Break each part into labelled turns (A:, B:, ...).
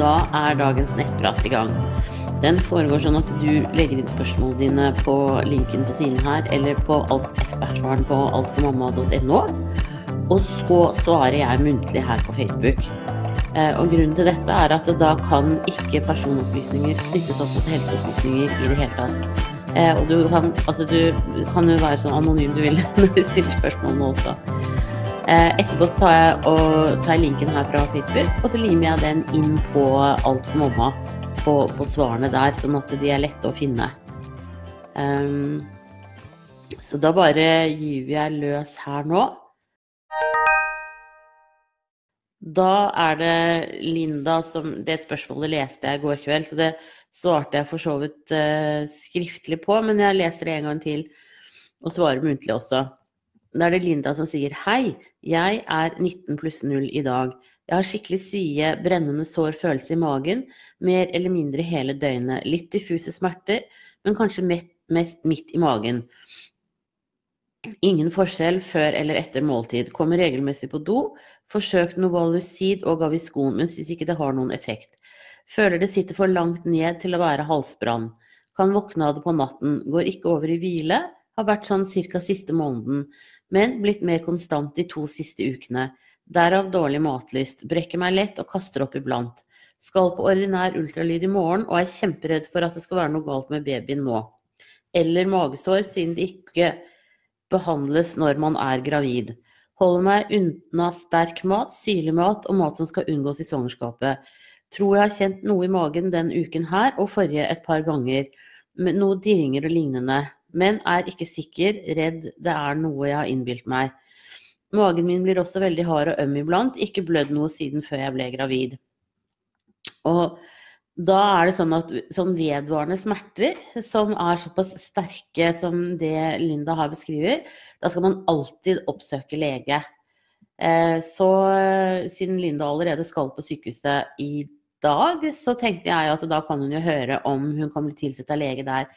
A: Da er dagens nettprat i gang. Den foregår sånn at du legger inn spørsmålene dine på linken på siden her, eller på ekspertsvaren på altformamma.no. Og så svarer jeg muntlig her på Facebook. Eh, og grunnen til dette er at da kan ikke personopplysninger knyttes opp mot helseopplysninger i det hele tatt. Eh, og du kan, altså du kan jo være så anonym du vil når du stiller spørsmål nå også. Eh, etterpå så tar jeg, og, tar jeg linken her fra Facebook, og så limer jeg den inn på Alt for mamma. På, på svarene der, sånn at de er lette å finne. Um, så da bare gyver jeg løs her nå. Da er det Linda som Det spørsmålet leste jeg i går kveld, så det svarte jeg for så vidt uh, skriftlig på, men jeg leser det en gang til og svarer muntlig også. Da er det Linda som sier hei, jeg er 19 pluss 0 i dag. Jeg har skikkelig svie, brennende sår følelse i magen, mer eller mindre hele døgnet. Litt diffuse smerter, men kanskje mest midt i magen. Ingen forskjell før eller etter måltid. Kommer regelmessig på do. Forsøkt Novalucid og Gaviscon, men syns ikke det har noen effekt. Føler det sitter for langt ned til å være halsbrann. Kan våkne av det på natten. Går ikke over i hvile. Har vært sånn cirka siste måneden men blitt mer konstant de to siste ukene. Derav dårlig matlyst, brekker meg lett og kaster opp iblant. Skal på ordinær ultralyd i morgen og er kjemperedd for at det skal være noe galt med babyen nå. Eller magesår, siden det ikke behandles når man er gravid. Holder meg unna sterk mat, syrlig mat og mat som skal unngås i svangerskapet. Tror jeg har kjent noe i magen den uken her og forrige et par ganger. Noe dirringer og lignende men er ikke sikker, redd det er noe jeg har innbilt meg. Magen min blir også veldig hard og øm iblant, ikke blødd noe siden før jeg ble gravid. Og da er det sånn at sånn vedvarende smerter som er såpass sterke som det Linda her beskriver, da skal man alltid oppsøke lege. Eh, så siden Linda allerede skal på sykehuset i dag, så tenkte jeg at da kan hun jo høre om hun kan bli tilsett av lege der.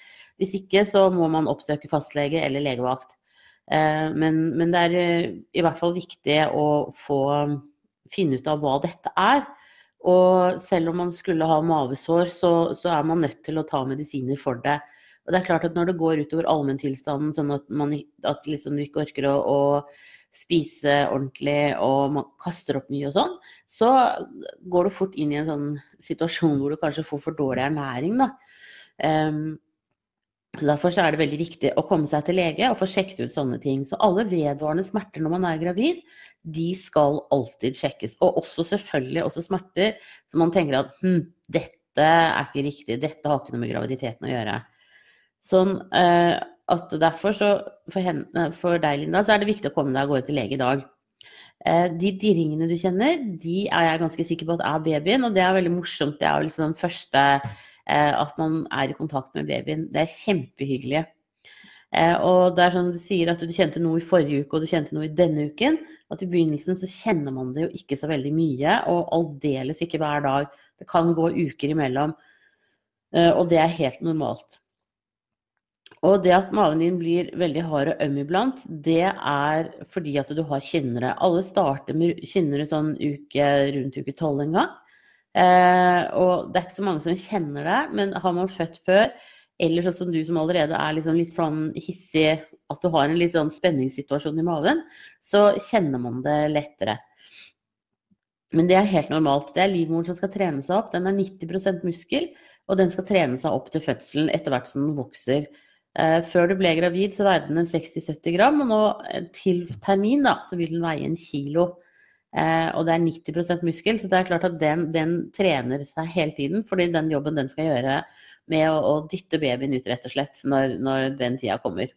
A: Hvis ikke så må man oppsøke fastlege eller legevakt. Eh, men, men, det er eh, i hvert fall viktig å få finne ut av hva dette er. Og selv om man skulle ha mavesår, så, så er man nødt til å ta medisiner for det. Og det er klart at når det går utover allmenntilstanden, sånn at man at liksom ikke orker å, å, spise ordentlig og man kaster opp mye og sånn, så går du fort inn i en sånn situasjon hvor du kanskje får for dårlig ernæring, da. Um, så Derfor så er det veldig viktig å komme seg til lege og få sjekket ut sånne ting. Så alle vedvarende smerter når man er gravid, de skal alltid sjekkes. Og også selvfølgelig også smerter som man tenker at hm, dette er ikke riktig, dette har ikke noe med graviditeten å gjøre. Sånn eh, at derfor så for, henne, for, deg, Linda, så er det viktig å komme deg av gårde til lege i dag. Eh, de dirringene du kjenner, de er jeg ganske sikker på at er babyen, og det er veldig morsomt. Det er jo liksom den første at man er i kontakt med babyen. Det er kjempehyggelig. Eh, og det er sånn du sier at du kjente noe i forrige uke og du kjente noe i denne uken. At i begynnelsen så kjenner man det jo ikke så veldig mye, og aldeles ikke hver dag. Det kan gå uker imellom. Eh, og det er helt normalt. Og det at magen din blir veldig hard og øm iblant, det er fordi at du har kynnere. Alle starter med kynnere sånn uke, rundt uke tolv en gang. Eh, og det er ikke så mange som kjenner det, men har man født før, eller sånn som du som allerede er liksom litt sånn hissig, at du har en litt sånn spenningssituasjon i maven, så kjenner man det lettere. Men det er helt normalt. Det er livmoren som skal trene seg opp. Den er 90% muskel, og den skal trene seg opp til fødselen etter hvert som den vokser. Eh, før du ble gravid, så veide den 60-70 gram, og nå eh, til termin da, så vil den veie en kilo. Eh, og det er 90% muskel, så det er klart at den, den, trener seg hele tiden. Fordi den jobben den skal gjøre med å, å dytte babyen ut, rett og slett, når, når den tida kommer.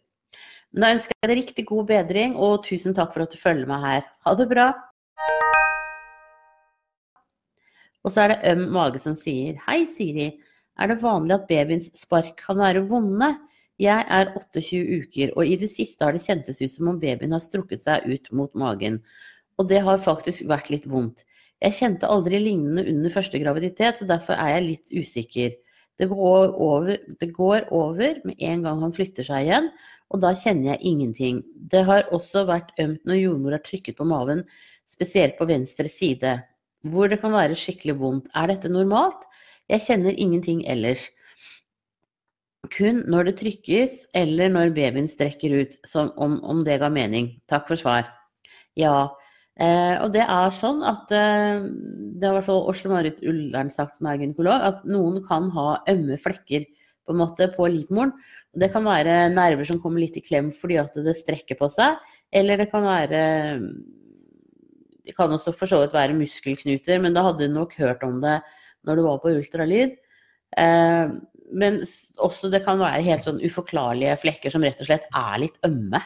A: Men da ønsker jeg deg riktig god bedring, og tusen takk for at du følger meg her. Ha det bra! Og så er det øm mage som sier Hei, Siri. Er det vanlig at babyens spark kan være vonde? Jeg er 28 uker, og i det siste har det kjentes ut som om babyen har strukket seg ut mot magen. Og det har faktisk vært litt vondt. Jeg kjente aldri lignende under første graviditet, så derfor er jeg litt usikker. Det går, over, det går over med en gang han flytter seg igjen, og da kjenner jeg ingenting. Det har også vært ømt når jordmor har trykket på maven, spesielt på venstre side. hvor det kan være skikkelig vondt. Er dette normalt? Jeg kjenner ingenting ellers. Kun når det trykkes eller når babyen strekker ut, om, om, det ga mening. Takk for svar. Ja. Eh, og det er sånn at eh, Det har i hvert fall Åsle Marit Ullern sagt, som er gynekolog, at noen kan ha ømme flekker på en måte på livmoren. Og det kan være nerver som kommer litt i klem fordi at det strekker på seg. Eller det kan være Det kan også for så vidt være muskelknuter, men da hadde du nok hørt om det når du var på ultralyd. Eh, men også det kan være helt sånn uforklarlige flekker som rett og slett er litt ømme.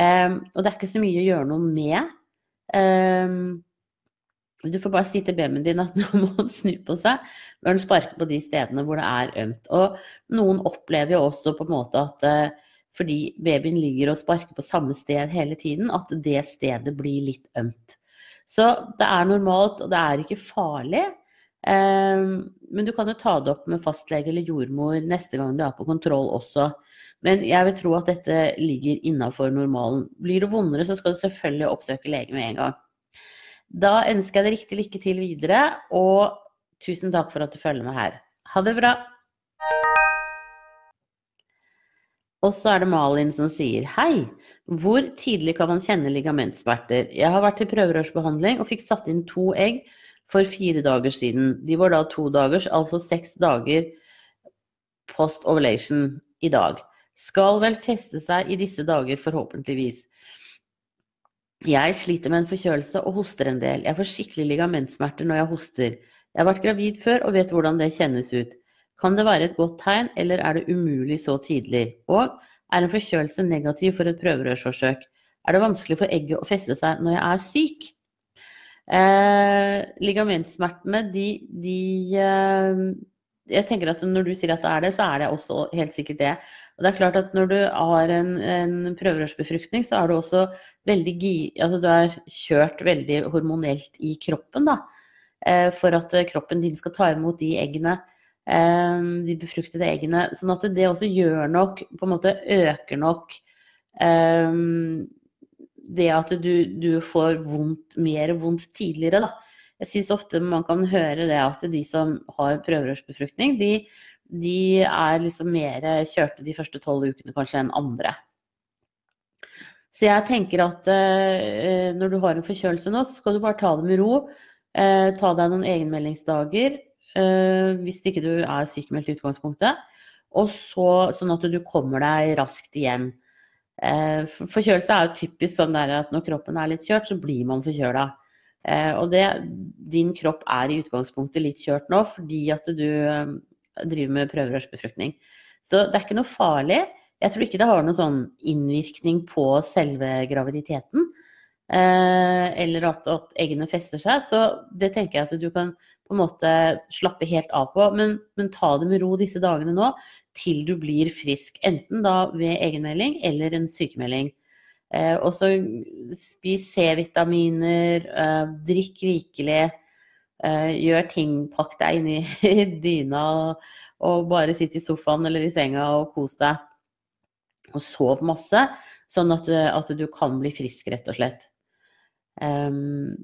A: Eh, og det er ikke så mye å gjøre noe med. Eh, du får bare si til babyen din at nå må han snu på seg når han sparker på de stedene hvor det er ømt. Og noen opplever jo også på en måte at fordi babyen ligger og sparker på samme sted hele tiden, at det stedet blir litt ømt. Så det er normalt, og det er ikke farlig. Ehm, men du kan jo ta det opp med fastlege eller jordmor neste gang du er på kontroll også. Men jeg vil tro at dette ligger innafor normalen. Blir det vondere, så skal du selvfølgelig oppsøke lege med en gang. Da ønsker jeg deg riktig lykke til videre, og tusen takk for at du følger med her. Ha det bra! Og så er det Malin som sier hei. Hvor tidlig kan man kjenne ligamentsmerter? Jeg har vært til prøverørsbehandling og fikk satt inn to egg for fire dager siden. De var da to dagers, altså seks dager post ovulation i dag. Skal vel feste seg i disse dager, forhåpentligvis. Jeg sliter med en forkjølelse og hoster en del. Jeg får skikkelig ligamentsmerter når jeg hoster. Jeg har vært gravid før og vet hvordan det kjennes ut. Kan det være et godt tegn, eller er det umulig så tidlig? Og er en forkjølelse negativ for et prøverørsforsøk? Er det vanskelig for egget å feste seg når jeg er syk? Eh, ligamentsmertene, de, de eh, Jeg tenker at når du sier at det er det, så er det også helt sikkert det. Og det er klart at når du har en, en prøverørsbefruktning, så er du også veldig altså du er kjørt veldig hormonelt i kroppen, da. Eh, for at kroppen din skal ta imot de eggene Ehm, de befruktede eggene. Sånn at det også gjør nok, på en måte øker nok um, det at du, du, får vondt, mer vondt tidligere, da. Jeg syns ofte man kan høre det at de som har prøverørsbefruktning, de, de er liksom mer kjørte de første tolv ukene kanskje enn andre. Så jeg tenker at eh, når du har en forkjølelse nå, så skal du bare ta det med ro. Eh, ta deg noen egenmeldingsdager. eh, hvis ikke du er sykemeldt i utgangspunktet. Og så, sånn at du kommer deg raskt igjen. Uh, forkjølelse er jo typisk sånn at når kroppen er litt kjørt, så blir man forkjøla. Uh, og det, din kropp er i utgangspunktet litt kjørt nå fordi at du driver med prøverørsbefruktning. Så det er ikke noe farlig. Jeg tror ikke det har noen sånn innvirkning på selve graviditeten. eller at, at eggene fester seg. Så det tenker jeg at du kan på en måte slappe helt av på. Men, men, ta det med ro disse dagene nå til du blir frisk. Enten da ved egenmelding eller en sykemelding. Eh, og så spis C-vitaminer, eh, drikk rikelig. Eh, gjør ting, pakk deg inn i dyna og, bare sitt i sofaen eller i senga og kos deg. Og sov masse, sånn at, at du kan bli frisk, rett og slett. Um,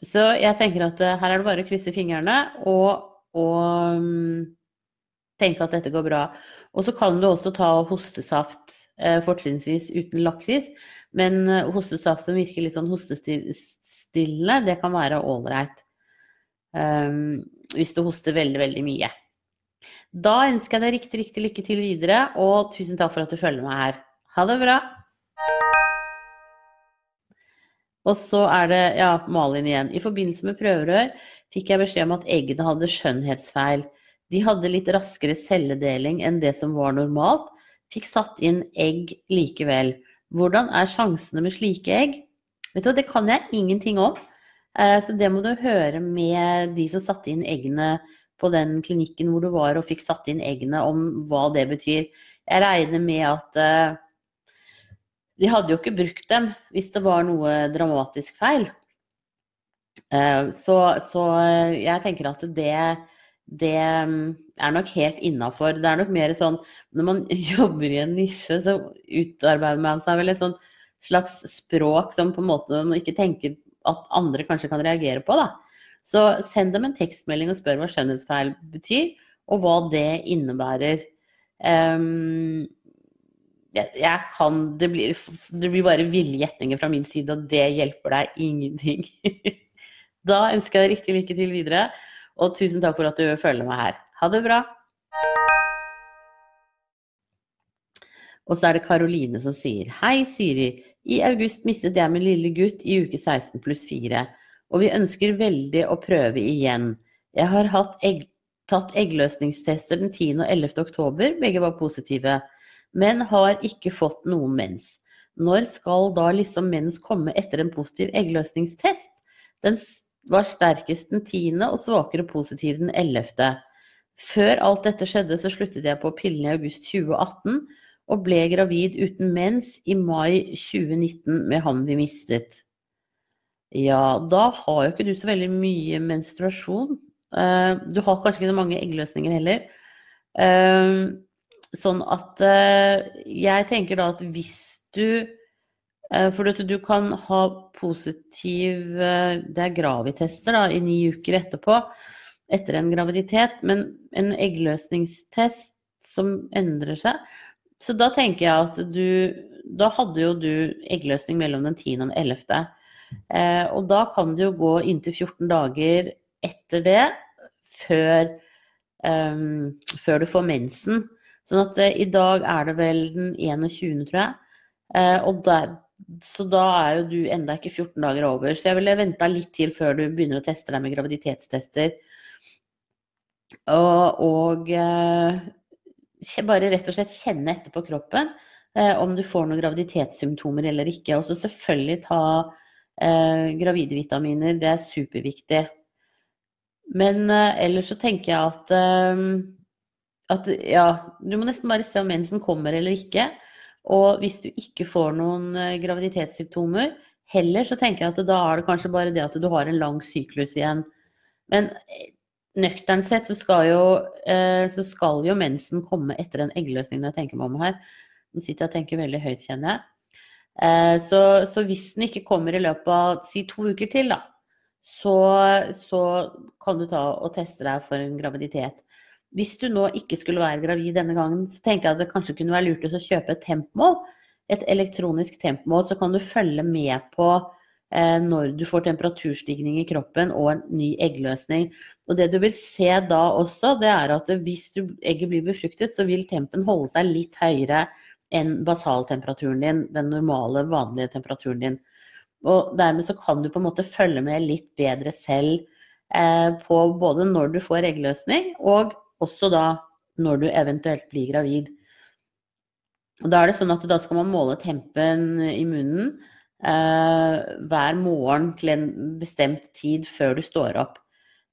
A: så jeg tenker at eh, her er det bare å krysse fingrene og, og um, tenke at dette går bra. Og så kan du også ta hostesaft, eh, fortrinnsvis uten lakris. Men eh, hostesaft som virker litt sånn hostestillende, det kan være ålreit. Um, hvis du hoster veldig, veldig mye. Da ønsker jeg deg riktig, riktig lykke til videre, og tusen takk for at du følger meg her. Ha det bra! Og så er det ja, Malin igjen. I forbindelse med prøverør fikk jeg beskjed om at eggene hadde skjønnhetsfeil. De hadde litt raskere celledeling enn det som var normalt. Fikk satt inn egg likevel. Hvordan er sjansene med slike egg? Vet du, Det kan jeg ingenting om. Eh, så det må du høre med de som satte inn eggene på den klinikken hvor du var og fikk satt inn eggene, om hva det betyr. Jeg regner med at eh, de hadde jo ikke brukt dem hvis det var noe dramatisk feil. Eh, så, så jeg tenker at det, det mm, er nok helt innafor. Det er nok mer sånn når man jobber i en nisje, så utarbeider man seg vel et sånn slags språk som på en måte man ikke tenker at andre kanskje kan reagere på. da. Så send dem en tekstmelding og spør hva skjønnhetsfeil betyr, og hva det innebærer. Um, jeg, jeg, kan det blir, det blir bare ville gjetninger fra min side, og det hjelper deg ingenting. da ønsker jeg deg riktig lykke til videre, og tusen takk for at du følger meg her. Ha det bra. Og så er det Karoline som sier Hei, Siri. I august mistet jeg min lille gutt i uke 16 pluss 4, og vi ønsker veldig å prøve igjen. Jeg har egg, tatt eggløsningstester den 10. og 11. oktober, begge var positive, men har ikke fått noen mens. Når skal da liksom mens komme etter en positiv eggløsningstest? Den var sterkest den 10. og svakere positiv den 11. Før alt dette skjedde, så sluttet jeg på pillene i august 2018 og ble gravid uten mens i mai 2019 med han vi mistet. Ja, da har jo ikke du så veldig mye menstruasjon. Eh, du har kanskje ikke så mange eggløsninger heller. Eh, sånn at eh, jeg tenker da at hvis du For at du kan ha positiv Det er gravitester da, i ni uker etterpå, etter en graviditet, men en eggløsningstest som endrer seg så da tenker jeg at du Da hadde jo du eggløsning mellom den 10. og den 11. Eh, og da kan det jo gå inntil 14 dager etter det før, um, før du får mensen. Sånn at eh, i dag er det vel den 21., tror jeg. Eh, og der, så da er jo du enda ikke 14 dager over. Så jeg ville venta litt til før du begynner å teste deg med graviditetstester. Og, og eh, bare rett og slett kjenne etter på kroppen eh, om du får noen graviditetssymptomer eller ikke. Og så selvfølgelig ta eh, gravide vitaminer, det er superviktig. Men eh, ellers så tenker jeg at, at ja, du må nesten bare se om mensen kommer eller ikke. Og hvis du ikke får noen eh, graviditetssymptomer heller, så tenker jeg at da er det kanskje bare det at du har en lang syklus igjen. Men eh, nøkternt sett så skal, jo, eh, så skal jo mensen komme etter en eggløsning, når jeg tenker meg om her. Nå sitter jeg og tenker veldig høyt, kjenner jeg. Så, så, hvis den ikke kommer i løpet av si to uker til, da, så, så, kan du ta og teste deg for en graviditet. Hvis du nå ikke skulle være gravid denne gangen, så tenker jeg at det kanskje kunne være lurt å kjøpe et tempmål. Et elektronisk tempmål, så kan du følge med på Eh, når du får temperaturstigning i kroppen og en ny eggløsning. Og det du vil se da også, det er at hvis du, egget blir befruktet, så vil tempen holde seg litt høyere enn basaltemperaturen din, den normale, vanlige temperaturen din. Og dermed så kan du på en måte følge med litt bedre selv eh, på både når du får eggløsning, og også da når du eventuelt blir gravid. Og da er det sånn at da skal man måle tempen i munnen eh, hver morgen til en bestemt tid før du står opp.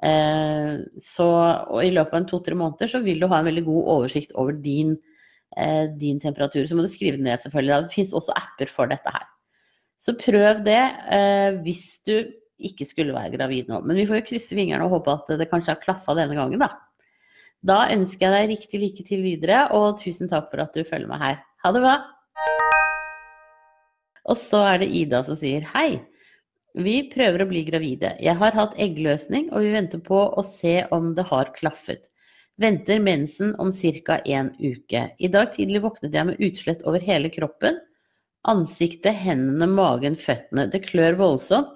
A: Eh, så i løpet av to-tre måneder så vil du ha en veldig god oversikt over din, eh, din temperatur. Så må du skrive det ned, selvfølgelig. Det finnes også apper for dette her. Så prøv det eh, hvis du ikke skulle være gravid nå. Men vi får jo krysse fingrene og håpe at det kanskje har klaffa denne gangen, da. Da ønsker jeg deg riktig lykke til videre, og tusen takk for at du følger meg her. Ha det bra! Og så er det Ida som sier hei. Vi prøver å bli gravide. Jeg har hatt eggløsning, og vi venter på å se om det har klaffet. Venter mensen om ca. en uke. I dag tidlig våknet jeg med utslett over hele kroppen. Ansiktet, hendene, magen, føttene. Det klør voldsomt.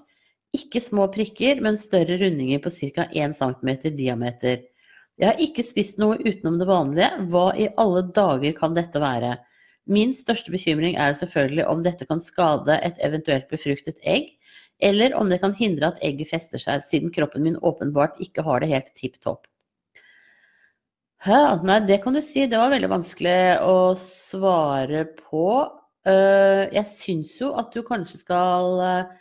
A: Ikke små prikker, men større rundinger på ca. 1 cm diameter. Jeg har ikke spist noe utenom det vanlige. Hva i alle dager kan dette være? Min største bekymring er selvfølgelig om dette kan skade et eventuelt befruktet egg, eller om det kan hindre at egget fester seg, siden kroppen min åpenbart ikke har det helt tipp topp. Nei, det kan du si. Det var veldig vanskelig å svare på. Eh, jeg syns jo at du kanskje skal eh,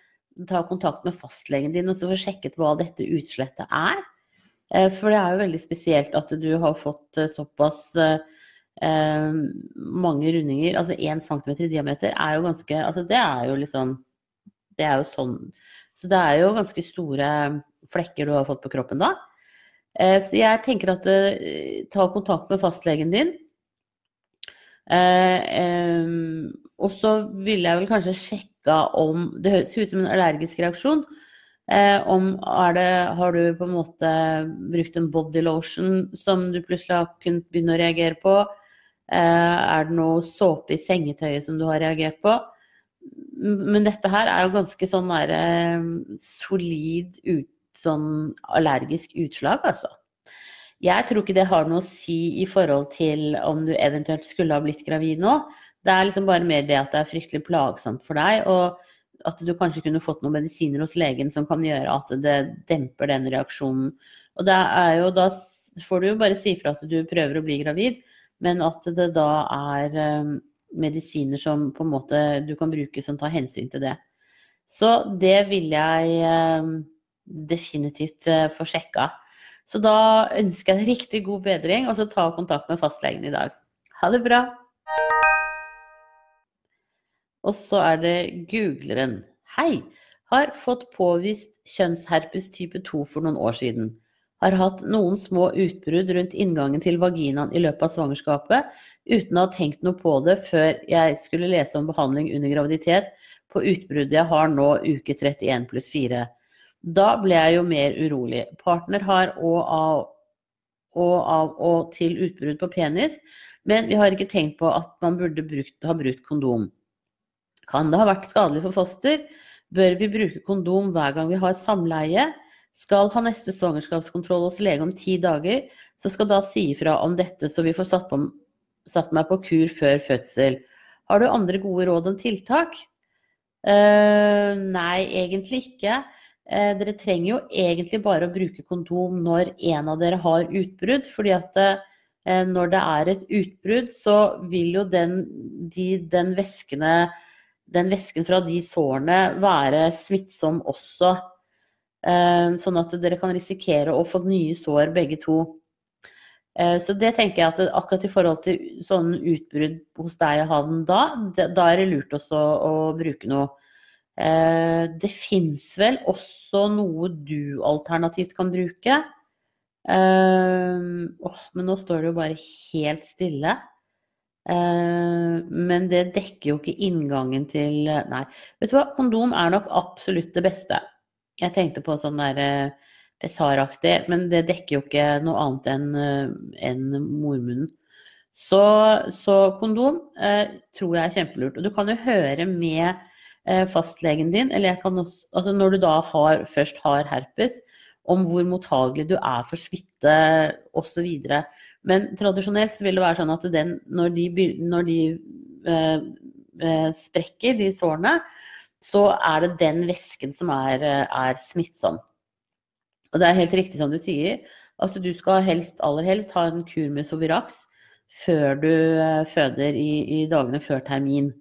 A: ta kontakt med fastlegen din og få sjekket hva dette utslettet er. Eh, for det er jo veldig spesielt at du har fått såpass eh, mange rundinger. Altså én centimeter i diameter er jo ganske Altså det er jo liksom Det er jo sånn Så det er jo ganske store flekker du har fått på kroppen da. Eh, så jeg tenker at eh, ta kontakt med fastlegen din. Eh, og så ville jeg vel kanskje sjekka om Det høres ut som en allergisk reaksjon. Eh, om det, har du på en måte brukt en body lotion som du plutselig har kunnet begynne å reagere på? Eh, er det noe såpe i sengetøyet som du har reagert på? Men dette her er jo ganske sånn der, eh, solid ut, sånn allergisk utslag, altså. Jeg tror ikke det har noe å si i forhold til om du eventuelt skulle ha blitt gravid nå. Det er liksom bare mer det at det er fryktelig plagsomt for deg. og at du kanskje kunne fått noen medisiner hos legen som kan gjøre at det demper den reaksjonen. Og det er jo, da får du jo bare si fra at du prøver å bli gravid, men at det da er um, medisiner som på en måte du kan bruke som tar hensyn til det. Så det vil jeg um, definitivt uh, få sjekka. Så da ønsker jeg deg riktig god bedring, og så ta kontakt med fastlegen i dag. Ha det bra! Og så er det googleren. Hei! Har fått påvist kjønnsherpes type 2 for noen år siden. Har hatt noen små utbrudd rundt inngangen til vaginaen i løpet av svangerskapet, uten å ha tenkt noe på det før jeg skulle lese om behandling under graviditet på utbruddet jeg har nå uke 31 pluss 4. Da ble jeg jo mer urolig. Partner har og av og av og til utbrudd på penis, men vi har ikke tenkt på at man burde brukt, ha brukt kondom. Kan det ha vært skadelig for foster? Bør vi bruke kondom hver gang vi har samleie? Skal ha neste svangerskapskontroll hos lege om ti dager, så skal da si ifra om dette så vi får satt, på, satt, meg på kur før fødsel. Har du andre gode råd om tiltak? Uh, nei, egentlig ikke. Uh, dere trenger jo egentlig bare å bruke kondom når en av dere har utbrudd, fordi at uh, når det er et utbrudd, så vil jo den, de, den væskene den væsken fra de sårene være smittsom også. Eh, sånn at dere kan risikere å få nye sår begge to. Eh, så det tenker jeg at akkurat i forhold til sånn utbrudd hos deg og han da, da er det lurt også å bruke noe. Eh, det fins vel også noe du alternativt kan bruke. men nå står det jo bare helt stille. Eh, men det dekker jo ikke inngangen til Nei. Vet du hva, kondom er nok absolutt det beste. Jeg tenkte på sånn der Pessaraktig, eh, men det dekker jo ikke noe annet enn eh, en mormunnen. Så, så kondom eh, tror jeg er kjempelurt. Og du kan jo høre med eh, fastlegen din, eller også, altså når du da har, først har herpes, om hvor mottagelig du er for smitte osv. Men tradisjonelt så vil det være sånn at den, når de, når de eh, eh, sprekker, de sårene, så er det den væsken som er, eh, er, smittsom. Og det er helt riktig som du sier, at du skal helst, aller helst ha en kur med Sovirax før du eh, føder i, i dagene før termin.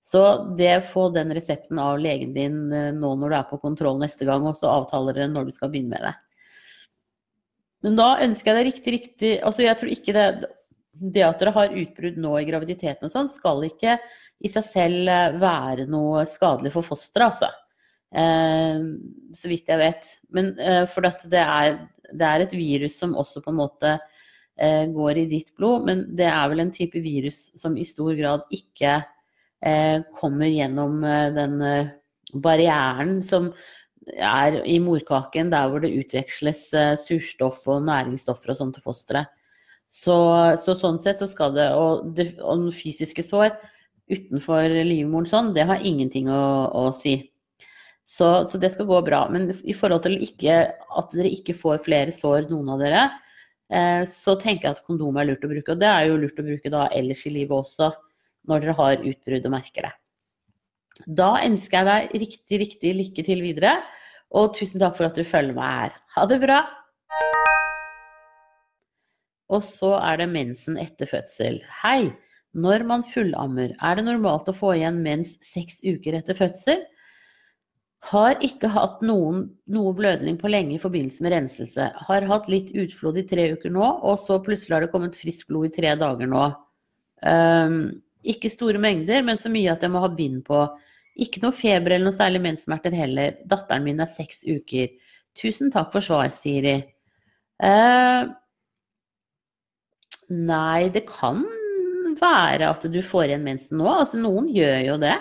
A: Så det få den resepten av legen din nå når du er på kontroll neste gang, og så avtaler dere når du skal begynne med det. Men da ønsker jeg det riktig, riktig Altså jeg tror ikke det Det at dere har utbrudd nå i graviditeten og sånn, skal ikke i seg selv eh, være noe skadelig for fosteret, altså. Eh, så vidt jeg vet. Men eh, for det er, det er, et virus som også på en måte eh, går i ditt blod, men det er vel en type virus som i stor grad ikke eh, kommer gjennom eh, den barrieren som er i morkaken der hvor det utveksles uh, surstoff og næringsstoffer og sånn til fosteret. Så, så, sånn sett så skal det Og, det, og fysiske sår utenfor livmoren sånn, det har ingenting å, å si. Så, så, det skal gå bra. Men i forhold til ikke, at dere ikke får flere sår, noen av dere, eh, så tenker jeg at kondom er lurt å bruke. Og det er jo lurt å bruke da ellers i livet også, når dere har utbrudd og merker det. Da ønsker jeg deg riktig, riktig lykke til videre. Og tusen takk for at du følger meg her. Ha det bra! Og så er det mensen etter fødsel. Hei! Når man fullammer, er det normalt å få igjen mens seks uker etter fødsel? Har ikke hatt noen, noe blødning på lenge i forbindelse med renselse. Har hatt litt utflod i tre uker nå, og så plutselig har det kommet frisk blod i tre dager nå. Um, ikke store mengder, men så mye at jeg må ha bind på. Ikke noe feber eller noe særlig menssmerter heller. Datteren min er seks uker. Tusen takk for svar, Siri. Uh, nei, det kan være at du får igjen mensen nå. Altså, noen gjør jo det.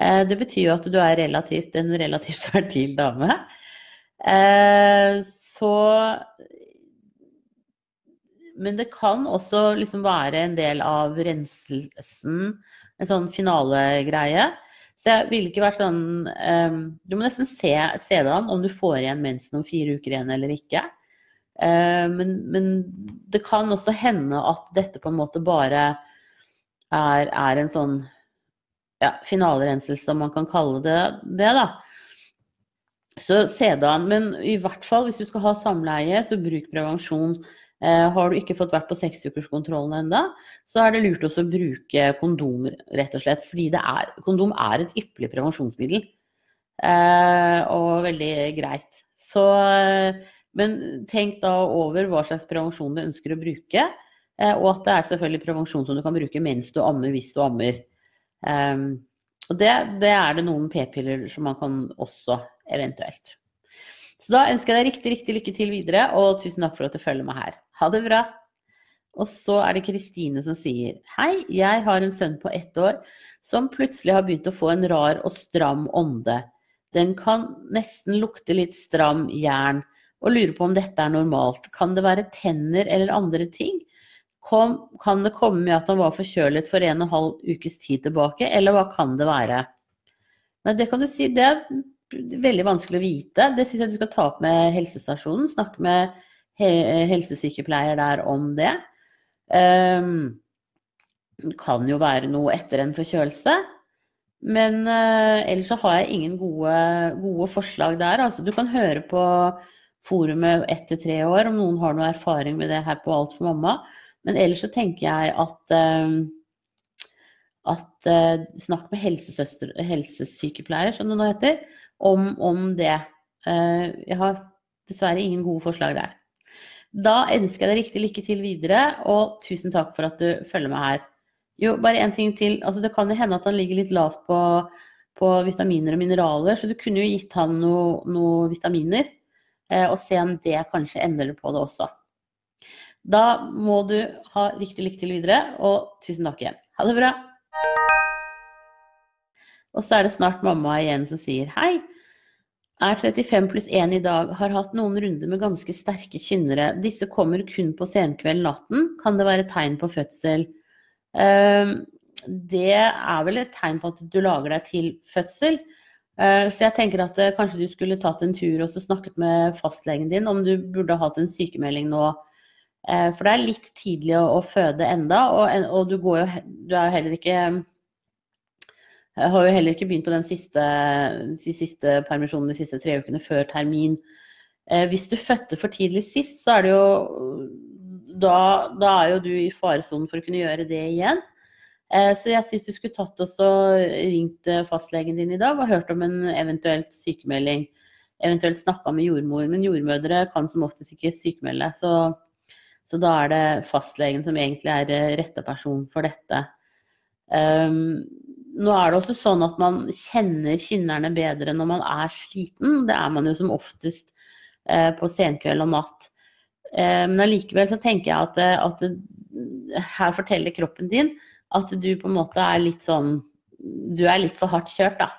A: Uh, det betyr jo at du er relativt, en relativt fertil dame. Eh, så Men det kan også liksom være en del av renselsen, en sånn finalegreie. Så jeg ville ikke vært sånn um, Du må nesten se, se det an om du får igjen mensen om fire uker igjen eller ikke. Uh, men, men, det kan også hende at dette på en måte bare er, er en sånn ja, finalerenselse, om man kan kalle det det, da. Så se det an. Men i hvert fall hvis du skal ha samleie, så bruk prevensjon. Eh, har du ikke fått vært på seksukerskontrollen ennå, så er det lurt også å bruke kondom, rett og slett. Fordi er, kondom er et ypperlig prevensjonsmiddel. Eh, og veldig greit. Så, men tenk da over hva slags prevensjon du ønsker å bruke. Eh, og at det er selvfølgelig prevensjon som du kan bruke mens du ammer, hvis du ammer. Og det, det, er det noen p-piller som man kan også eventuelt. Så da ønsker jeg deg riktig, riktig lykke til videre, og tusen takk for at du følger meg her. Ha det bra. Og så er det Kristine som sier Hei, jeg har en sønn på ett år som plutselig har begynt å få en rar og stram ånde. Den kan nesten lukte litt stram jern, og lurer på om dette er normalt. Kan det være tenner eller andre ting? Kom, kan det komme med at han var forkjølet for en og en halv ukes tid tilbake, eller hva kan det være? Nei, det kan du si. Det er veldig vanskelig å vite. Det syns jeg du skal ta opp med helsestasjonen. Snakke med helsesykepleier der om det. Um, kan jo være noe etter en forkjølelse. Men uh, ellers så har jeg ingen gode, gode forslag der. Altså, du kan høre på forumet ett til tre år om noen har noe erfaring med det her på Alt for mamma. Men ellers så tenker jeg at, uh, at uh, snakk med helsesykepleier, som det nå heter, om, om det. Uh, jeg har dessverre ingen gode forslag der. Da ønsker jeg deg riktig lykke til videre, og tusen takk for at du følger med her. Jo, bare en ting til. Altså, det kan jo hende at han ligger litt lavt på, på vitaminer og mineraler, så du kunne jo gitt han noen noe vitaminer, eh, og se om det kanskje endrer på det også. Da må du ha riktig lykke til videre, og tusen takk igjen. Ha det bra. Og så er det snart mamma igjen som sier hei. Er 35 pluss 1 i dag, har hatt noen runder med ganske sterke kynnere. Disse kommer kun på senkveld natten. Kan det være tegn på fødsel? Uh, det er vel et tegn på at du lager deg til fødsel. Uh, så jeg tenker at uh, kanskje du skulle tatt en tur og snakket med fastlegen din om du burde hatt en sykemelding nå Eh, for det er litt tidlig å, føde enda, og, du jo Du er jo heller ikke jeg har jo heller ikke begynt på den siste, de siste permisjonen de siste tre ukene før termin. Eh, hvis du fødte for tidlig sist, så er det jo da, da er jo du i faresonen for å kunne gjøre det igjen. Eh, så jeg syns du skulle tatt oss og ringt fastlegen din i dag og hørt om en eventuelt sykemelding. Eventuelt snakka med jordmor. Men jordmødre kan som oftest ikke sykemelde. Så så da er det fastlegen som egentlig er eh, rette person for dette. Um, nå er det også sånn at man kjenner kynnerne bedre når man er sliten. Det er man jo som oftest eh, på senkveld og natt. Eh, men allikevel så tenker jeg at, eh, at, her forteller kroppen din at du på en måte er litt sånn Du er litt for hardt kjørt, da.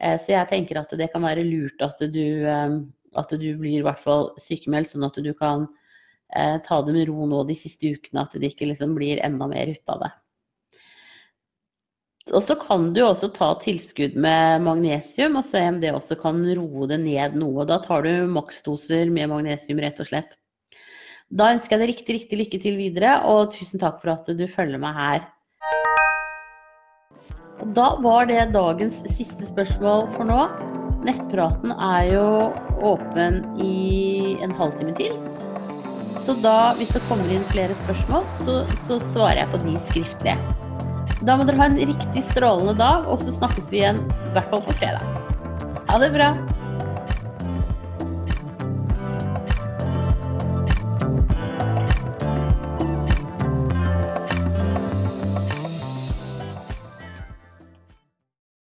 A: Eh, så jeg tenker at det kan være lurt at du, at du blir i hvert fall sykemeldt, sånn at du kan eh, ta det med ro nå de siste ukene, at det ikke liksom blir enda mer ut av det. Og så kan du også ta tilskudd med magnesium og se om det også kan roe det ned noe. Da tar du maksdoser med magnesium, rett og slett. Da ønsker jeg deg riktig, riktig lykke til videre, og tusen takk for at du følger meg her. Da var det dagens siste spørsmål for nå. Nettpraten er jo åpen i en halvtime til. Så da, hvis det kommer inn flere spørsmål, så, så svarer jeg på de skriftlige. Da må dere ha en riktig strålende dag, og så snakkes vi igjen i hvert fall på fredag. Ha det bra.